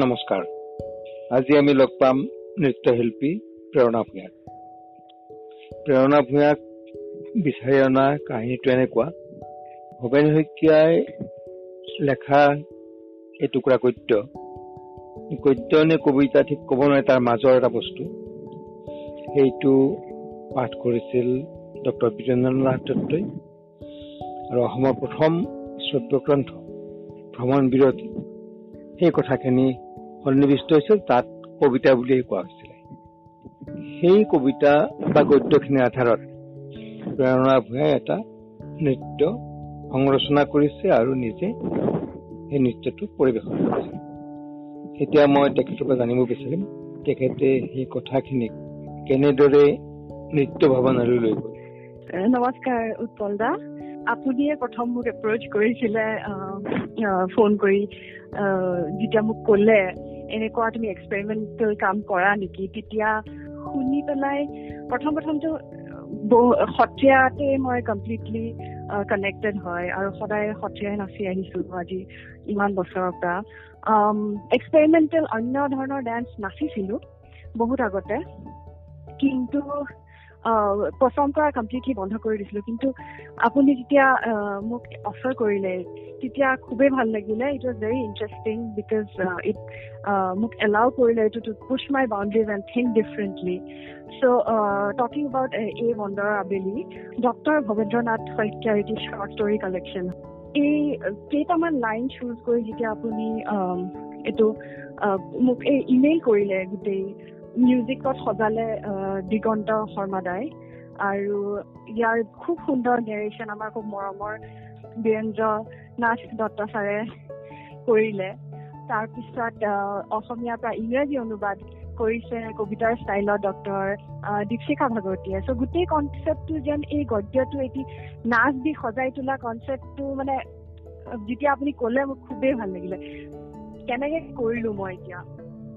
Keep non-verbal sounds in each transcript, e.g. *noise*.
নমস্কাৰ। আজি আমি লগ পাম নৃত্যশিল্পী প্ৰেৰণা ভূঞাক। প্ৰেৰণা ভূঞাক বিচাৰি অনা কাহিনীটো এনেকুৱা ভৱেন শইকীয়াই লেখা এই টুকুৰা গদ্য। গদ্য নে কবিতা ঠিক ক'ব নোৱাৰে তাৰ মাজৰ এটা বস্তু। সেইটো পাঠ কৰিছিল ডক্টৰ বীৰেন্দ্ৰনাথ দত্তই। আৰু অসমৰ প্ৰথম শ্ৰব্যগ্ৰন্থ ভ্ৰমণ বিৰতি। সেই কথাখিনি সন্নিৱিষ্ট হৈছিল তাত কবিতা বুলিয়েই কোৱা হৈছিলে। সেই কবিতা বা গদ্যখিনিৰ আধাৰত প্ৰেৰণা ভূঞাই এটা নৃত্য সংৰচনা কৰিছে আৰু নিজে সেই নৃত্যটো পৰিৱেশন কৰিছে। এতিয়া মই তেখেতৰ পৰা জানিব বিচাৰিম তেখেতে সেই কথাখিনিক কেনেদৰে নৃত্য ভাৱনালৈ লৈ গ'ল। নমস্কাৰ উৎপল দা। আপুনিয়ে প্ৰথম মোক এপ্ৰ'চ কৰিছিলে ফোন কৰি যেতিয়া মোক ক'লে এনেকুৱা তুমি এক্সপেৰিমেণ্টেল কাম কৰা নেকি? তেতিয়া শুনি পেলাই প্ৰথম প্ৰথমটো সত্ৰীয়াতে মই কমপ্লিটলি কানেক্টেড হয় আৰু সদায় সত্ৰীয়াই নাচি আহিছো আজি ইমান বছৰৰ পৰা। এক্সপেৰিমেণ্টেল অন্য ধৰণৰ ডান্স নাচিছিলো বহুত আগতে। কিন্তু পাৰফৰ্ম কৰা কমপ্লিটলি বন্ধ কৰি দিছিলো। কিন্তু আপুনি যেতিয়া মোক অফাৰ কৰিলে তেতিয়া খুবেই ভাল লাগিলে। It was very interesting because it মোক এলাউ কৰিলে এইটো to push my boundaries and think differently so' talking about a বন্দৰ আবেলি ডক্টৰ ভৱেন্দ্ৰনাথ শইকীয়াৰ এটি শ্বৰ্ট ষ্টৰী কালেকশ্যন এই কেইটামান লাইন চুজ কৰি যেতিয়া আপুনি এইটো মোক এই ইমেইল কৰিলে গোটেই মিউজিকত সজালে দিগন্ত শৰ্মাদাই আৰু ইয়াৰ খুব সুন্দৰ নেৰেশ্যন আমাৰ খুব মৰমৰ বীৰেন্দ্ৰ নাথ দত্ত ছাৰে কৰিলে। তাৰপিছত অসমীয়াৰ পৰা ইংৰাজী অনুবাদ কৰিছে কবিতাৰ ষ্টাইলত ডক্টৰ দীপশিখা ভাগৱতীয়ে। চ' গোটেই কনচেপ্টটো যেন এই গদ্যটো এটি নাচ দি সজাই তোলা কনচেপ্টটো মানে যেতিয়া আপুনি ক'লে মোক খুবেই ভাল লাগিলে। কেনেকে কৰিলো মই এতিয়া?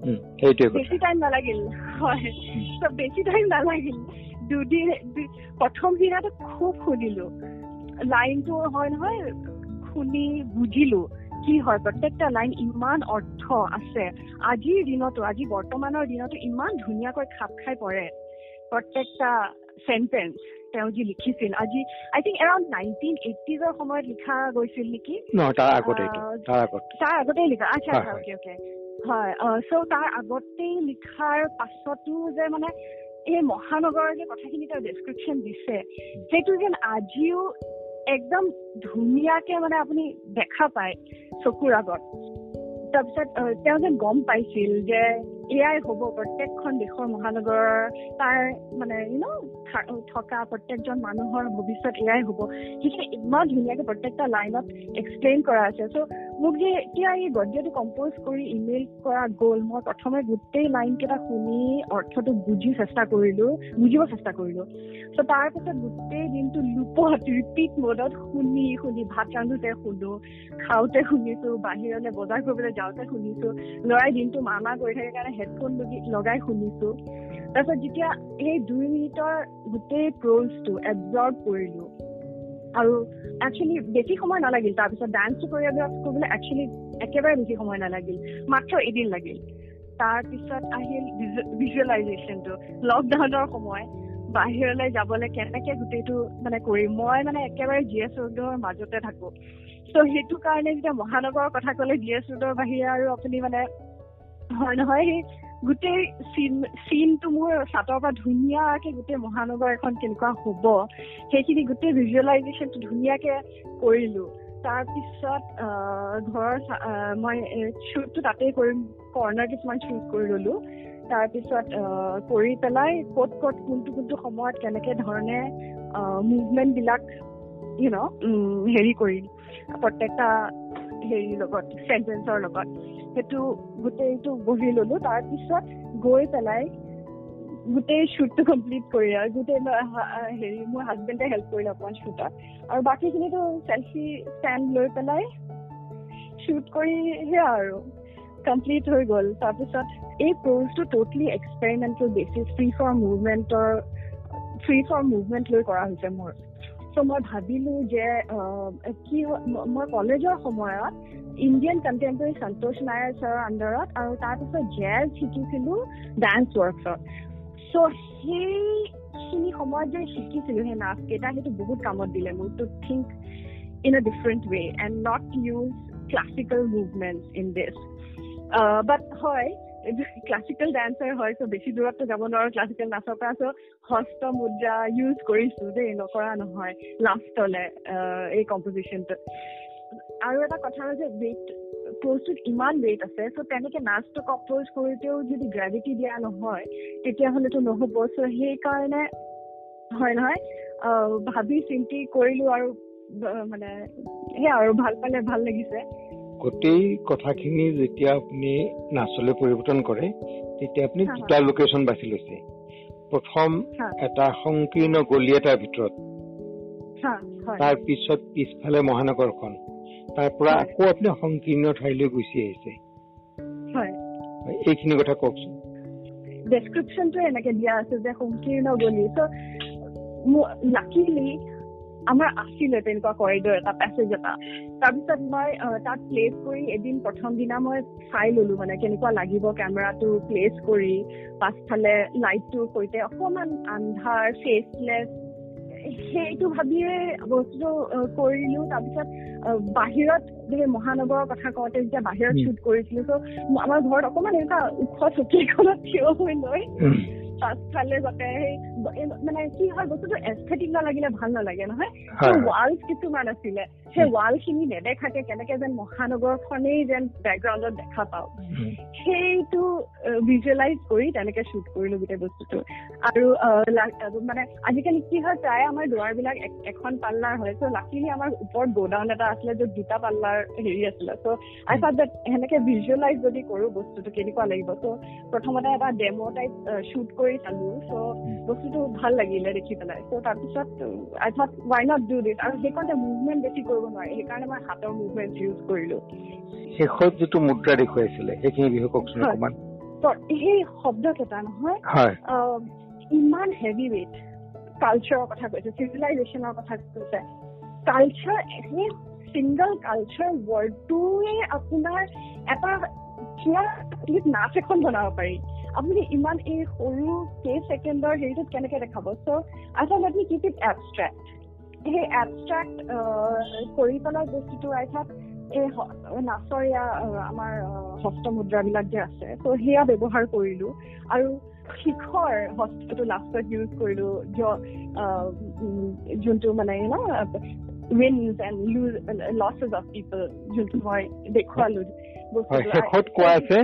বেছি টাইম নালাগিল হয়। বেছি টাইম নালাগিল। দুদিন প্ৰথম দিনাটো খুব শুনিলো লাইনটো হয় নহয় শুনি বুজিলো কি হয়। প্ৰত্যেকটা লাইন ইমান অৰ্থ আছে। আজিৰ দিনতো আজি বৰ্তমানৰ দিনতো ইমান ধুনীয়াকৈ খাপ খাই পৰে। প্ৰত্যেকটা চেণ্টেঞ্চ তেওঁ যি লিখিছিল। আজি আই থিংক এৰাউণ্ড নাইনটিন এইটিজৰ সময়ত লিখা গৈছিল নেকি? তাৰ আগতেই লিখা। আচ্ছা আচ্ছা অকে অকে হয় চ' তাৰ আগতেই লিখাৰ পাছতো যে মানে এই মহানগৰৰ যে কথাখিনি তেওঁ ডেছক্ৰিপশ্যন দিছে সেইটো যেন আজিও একদম ধুনীয়াকে মানে আপুনি দেখা পায় চকুৰ আগত। তাৰপিছত তেওঁ যেন গম পাইছিল যে এয়াই হ'ব প্ৰত্যেকখন দেশৰ মহানগৰৰ তাৰ মানে ইউ ন থকা প্ৰত্যেকজন মানুহৰ ভৱিষ্যত এয়াই হ'ব। সেইখিনি ইমান ধুনীয়াকে প্ৰত্যেকটা লাইনত এক্সপ্লেইন কৰা আছে। চ' মোক যে এতিয়া এই গদ্যটো কম্প'জ কৰি ইমেইল কৰা গ'ল মই প্ৰথমে গোটেই লাইন কেইটা শুনি অৰ্থটো বুজি চেষ্টা কৰিলো বুজিব চেষ্টা কৰিলো। চ' তাৰপিছত গোটেই দিনটো লুপত ৰিপিট মডত শুনি শুনি ভাত ৰান্ধোতে শুনো খাওঁতে শুনিছো বাহিৰলৈ বজাৰ কৰিবলৈ যাওঁতে শুনিছো ল'ৰাই দিনটো মামা কৰি থাকে কাৰণে হেডফোন লগাই শুনিছো। তাৰপিছত যেতিয়া এই দুই মিনিটৰ গোটেই প্ৰ'জটো এবজৰ্ভ কৰিলো আৰু একচুৱেলি বেছি সময় নালাগিল। তাৰপিছত ডান্সটো কৰিঅগ্ৰাফ কৰিবলৈ একচুৱেলি একেবাৰে বেছি সময় নালাগিল। মাত্ৰ এদিন লাগিল। তাৰপিছত আহিল ভিজুৱেলাইজেশ্যনটো লকডাউনৰ সময়। বাহিৰলৈ যাবলৈ কেনেকে গোটেইটো মানে কৰিম? মই মানে একেবাৰে জি এছ ৰোডৰ মাজতে থাকো। চ' সেইটো কাৰণে যেতিয়া মহানগৰৰ কথা ক'লে জি এছ ৰোডৰ বাহিৰে আৰু আপুনি মানে হয় নহয় সেই গোটেই চিন চিনটো মোৰ চাটৰ পৰা ধুনীয়াকে গোটেই মহানগৰ এখন কেনেকুৱা হ'ব সেইখিনি গোটেই ভিজুৱেলাইজেশ্যনটো ধুনীয়াকে কৰিলো। তাৰপিছত ঘৰৰ মই শ্বুটটো তাতেই কৰিম কৰ্ণাৰ কিছুমান শ্বুট কৰি ললো। তাৰপিছত কৰি পেলাই ক'ত ক'ত কোনটো কোনটো সময়ত কেনেকে ধৰণে মুভমেণ্ট বিলাক ইউ ন হেৰি কৰিম প্ৰত্যেকটা হেৰিৰ লগত চেণ্টেঞ্চৰ লগত। সেইটো গোটেইটো বহি ললো তাৰপিছত গৈ পেলাই গোটেই শ্বুটটো কমপ্লিট কৰি আৰু গোটেই হেৰি মোৰ হাজবেণ্ডে হেল্প কৰিলে অকণমান শ্বুটত আৰু বাকীখিনিতো চেল্ফি ষ্টেণ্ড লৈ পেলাই শ্বুট কৰি সেয়া আৰু কমপ্লিট হৈ গ'ল। তাৰপিছত এই প্ৰ'জটো totally experimental basis free for মুভমেণ্টৰ free for movement লৈ কৰা হৈছে মোৰ। চ' মই ভাবিলো যে কি মই কলেজৰ সময়ত ইণ্ডিয়ান কণ্টেম্পৰেৰী সন্তোষ নায়াৰ ছাৰৰ আণ্ডাৰত আৰু তাৰপিছত জেজ শিকিছিলো ডান্স ৱৰ্কছত চ' সেইখিনি সময়ত যে শিকিছিলো সেই নাচকেইটা সেইটো বহুত কামত দিলে মোৰ to think in a different way and not use classical movement in this but হয় ক্লাছিকেল ডান্সাৰ হয় চ' বেছি দূৰততো যাব নোৱাৰো ক্লাছিকেল নাচৰ পৰা চ' হস্ত মুদ্ৰা ইউজ কৰিছো দেই নকৰা নহয় লাষ্টলে এই কম্পজিশ্যনটোত আৰু এটা কথা হ'ল যে ৱেইট প'জটোত ইমান ৱেইট আছে চ' তেনেকে নাচটো কম্প'জ কৰোঁতেও যদি গ্ৰেভিটি দিয়া নহয় তেতিয়াহ'লেতো নহ'ব। চ' সেইকাৰণে হয় নহয় ভাবি চিন্তি কৰিলো আৰু মানে সেয়া আৰু ভাল পালে ভাল লাগিছে। গোটেই কথাখিনি যেতিয়া আপুনি নাচলৈ পৰিৱৰ্তন কৰে তেতিয়া আপুনি দুটা লোকেশ্যন বাছি লৈছে। প্ৰথম এটা সংকীৰ্ণ গলি এটাৰ ভিতৰত। তাৰ পিছত পিছফালে মহানগৰখন। তাৰ পৰা আকৌ আপুনি সংকীৰ্ণ ঠাইলৈ গুচি আহিছে? এইখিনি কথা কওকচোন। ডেছক্ৰিপশ্যনটো এনেকে দিয়া আছে যে সংকীৰ্ণ গলি। চ' লাকিলি আমাৰ আছিলে তেনেকুৱা কৰিডৰ এটা পেছেজ এটা। তাৰপিছত মই তাত প্লেচ কৰি এদিন প্ৰথম দিনা মই চাই ললো মানে কেনেকুৱা লাগিব কেমেৰাটো প্লেচ কৰি পাছফালে লাইটটোৰ সৈতে অকণমান আন্ধাৰ ফেচলেছ সেইটো ভাবিয়ে বস্তুটো কৰিলো। তাৰপিছত বাহিৰত মহানগৰৰ কথা কওঁতে যেতিয়া বাহিৰত শ্বুট কৰিছিলো ত' আমাৰ ঘৰত অকণমান এনেকুৱা ওখ চকী এখনত থিয় হৈ লৈ পাছফালে যাতে সেই মানে কি হয় বস্তুটো এস্থেটিক নালাগিলে ভাল নালাগে নহয়? ৱালছ কিছুমান আছিলে সেই ৱাল খিনি নেদেখাকে কেনেকে যেন মহানগৰখনেই যেন বেকগ্ৰাউণ্ডত দেখা পাওঁ। সেইটো ভিজুৱেলাইজ কৰি তেনেকে শ্বুট কৰিলো গোটেই বস্তুটো। আৰু মানে আজিকালি কি হয় প্ৰায় আমাৰ দুৱাৰবিলাক এখন পাল্লাৰ হয় চ' লাকিলি আমাৰ ওপৰত গ'ডাউন এটা আছিলে য'ত দুটা পাল্লাৰ হেৰি আছিলে চ' আই থাট দেট সেনেকে ভিজুৱেলাইজ যদি কৰো বস্তুটো কেনেকুৱা লাগিব চ' প্ৰথমতে এটা ডেম' টাইপ শ্বুট কৰি চালো চ' বস্তুটো ভাল লাগিলে দেখি পেলাই। চ' তাৰপিছত I thought why not do this আৰু সেইকাৰণে মুভমেণ্ট বেছি কৰিব নোৱাৰি। সেইকাৰণে মই হাতৰ মুভমেণ্ট ইউজ কৰিলো। শেষত যিটো মুদ্ৰা দেখুৱাইছিলে সেইখিনি বিষয়ে কওকচোন অকণমান। সেই শব্দকেইটা নহয় ইমান হেভি ৱেইট কালচাৰৰ কথা কৈছে চিভিলাইজেশ্যনৰ কথা কৈছে। কালচাৰ সেই ছিংগল কালচাৰ ৱৰ্ডটোৱে আপোনাৰ এটা নাচ এখন বনাব পাৰি। আপুনি ইমান এই সৰু কেই ছেকেণ্ডৰ হেৰিটোত কেনেকে দেখাব? চ' আচলতে আপুনি কিপ ইট এবষ্ট্ৰেক্ট সেই এবষ্ট্ৰেক্ট কৰি পেলাই বস্তুটো আই থাক এই নাচৰ এয়া আমাৰ হস্তমুদ্ৰাবিলাক যে আছে ত' সেয়া ব্যৱহাৰ কৰিলো। আৰু শিখৰ হস্তটো লাষ্টত ইউজ কৰিলো যোনটো মানে no wins and lose losses of people যোনটো মই দেখুৱালো শেষত কোৱা আছে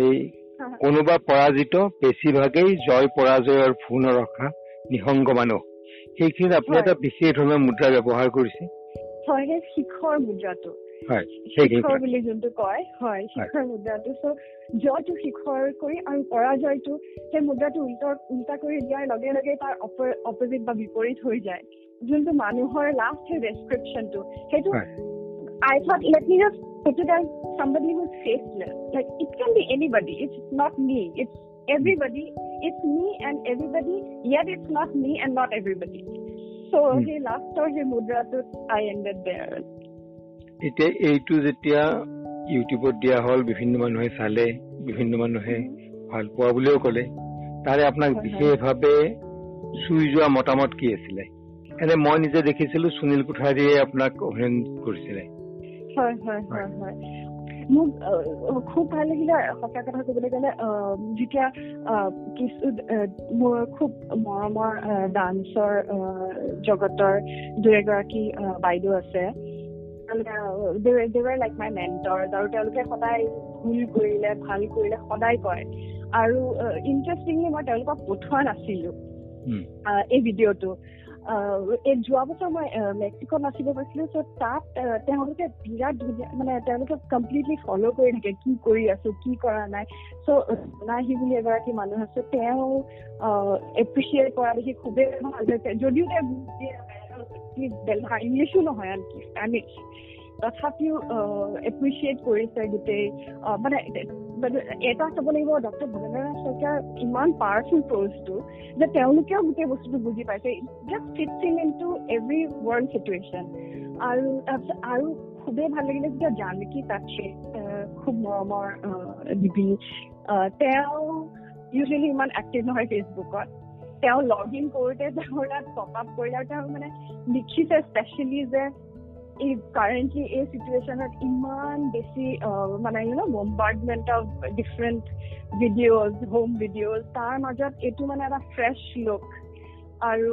এই কোনোবা পৰাজিত বেছিভাগেই জয় পৰাজয়ৰ ফোন ৰখা নিসংগ মানুহ। সেইখিনিত আপুনি এটা বিশেষ ধৰণৰ মুদ্ৰা ব্যৱহাৰ কৰিছে। হয় সেই শিখৰ মুদ্ৰাটো। শিখৰ বুলি যোনটো কয় হয় শিখৰ মুদ্ৰাটো। চ' জয়টো শিখৰ কৰি আৰু পৰাজয়টো সেই মুদ্ৰাটো উল্টা উল্টা কৰি দিয়াৰ লগে লগে তাৰ অপজিট বা বিপৰীত হৈ যায়। যোনটো মানুহৰ লাষ্ট সেই ডেছক্ৰিপশ্যনটো সেইটো I thought let me just put it as somebody who's faceless. Like it can be anybody. It's not me. It's everybody. It's me and everybody. Yet it's not me and not everybody. So hmm. he last or he mudratut I ended there. এতিয়া এইটো যেতিয়া ইউটিউবত দিয়া হ'ল বিভিন্ন মানুহে চালে বিভিন্ন মানুহে ভাল পোৱা বুলিও ক'লে তাৰে আপোনাক বিশেষভাৱে চুই যোৱা মতামত কি আছিলে এনে মই নিজে দেখিছিলো সুনীল কোঠাৰীয়ে আপোনাক অভিনন্দন কৰিছিলে হয় হয় হয় হয়। মোক খুব ভাল লাগিলে সঁচা কথা কবলৈ গ'লে যেতিয়া কিছু মোৰ খুব মৰমৰ ডান্সৰ জগতৰ দুই এগৰাকী বাইদেউ আছে লাইক মাই মেণ্টৰ আৰু তেওঁলোকে সদায় ভুল কৰিলে ভাল কৰিলে সদায় কয়। আৰু ইণ্টাৰেষ্টিংলি মই তেওঁলোকক পঠোৱা নাছিলো এই ভিডিঅ'টো। এই যোৱা বছৰ মই মেক্সিকোত নাচিব গৈছিলো চ' তাত তেওঁলোকে বিৰাট ধুনীয়া মানে তেওঁলোকে কমপ্লিটলি ফ'ল' কৰি থাকে কি কৰি আছো কি কৰা নাই চ' নাহি বুলি এগৰাকী মানুহ আছে তেওঁ এপ্ৰিচিয়েট কৰা দেখি খুবেই ভাল হৈছে যদিও তেওঁ ইংলিছো নহয় আনকি স্পেনিছ তথাপিও এপ্ৰিচিয়েট কৰিছে গোটেই মানে এটা চাব লাগিব ডক্টৰ ভৱেন্দ্ৰ শইকীয়াৰ ইমান পাৱাৰফুল প্ৰজটো যে তেওঁলোকেও গোটেই বস্তুটো বুজি পাইছে। Just fits in into every world situation আৰু তাৰপিছত আৰু খুবেই ভাল লাগিলে যেতিয়া জানকী তাচে খুব মৰমৰ দিবি তেওঁ ইউজুৱেলি ইমান এক্টিভ নহয় ফেচবুকত তেওঁ লগ ইন কৰোঁতে *laughs* তেওঁৰ তাত টপ আপ কৰিলে আৰু তেওঁ মানে লিখিছে স্পেচিয়েলি যে এই কাৰেণ্টলি এই চিটুৱেশ্যনত ইমান বেছি মানে you know bombardment of different videos home videos তাৰ মাজত এইটো মানে এটা ফ্ৰেছ লুক আৰু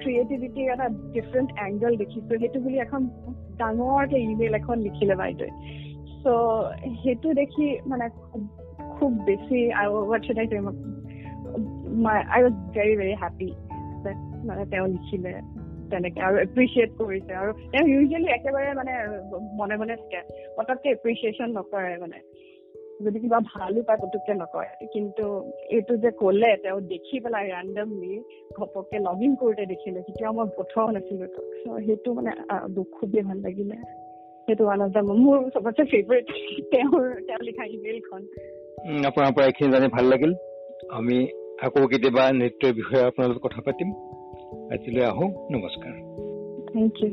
ক্ৰিয়েটিভিটিৰ এটা ডিফাৰেণ্ট এংগল দেখিছো। সেইটো বুলি এখন ডাঙৰকে ইমেইল এখন লিখিলে বাইদেৱে চ' সেইটো দেখি মানে খুব বেছি আৰু I was very very happy মানে তেওঁ লিখিলে। তেনেকে আৰু এপ্ৰিচিয়েট কৰিছে আৰু তেওঁ ইউজুৱেলি একেবাৰে মানে মনে মনে থাকে। পটককে এপ্ৰিচিয়েশ্যন নকৰে মানে। যদি কিবা ভালো পায় পুতুককে নকয় কিন্তু এইটো যে কলে তেওঁ দেখি পেলাই ৰেণ্ডমলি ঘপককে লগ ইন কৰোঁতে দেখিলে তেতিয়াও মই পঠোৱাও নাছিলো চ' সেইটো মানে খুবেই ভাল লাগিলে। সেইটো ওৱান অফ দ্য মোৰ চবতছে ফেভৰেট তেওঁৰ তেওঁ লিখা ইমেইলখন আপোনাৰ পৰা এইখিনি জানি ভাল লাগিল। আমি আকৌ কেতিয়াবা নৃত্যৰ বিষয়ে আপোনাৰ লগত কথা পাতিম। আজিলৈ আহোঁ নমস্কাৰ থেংক ইউ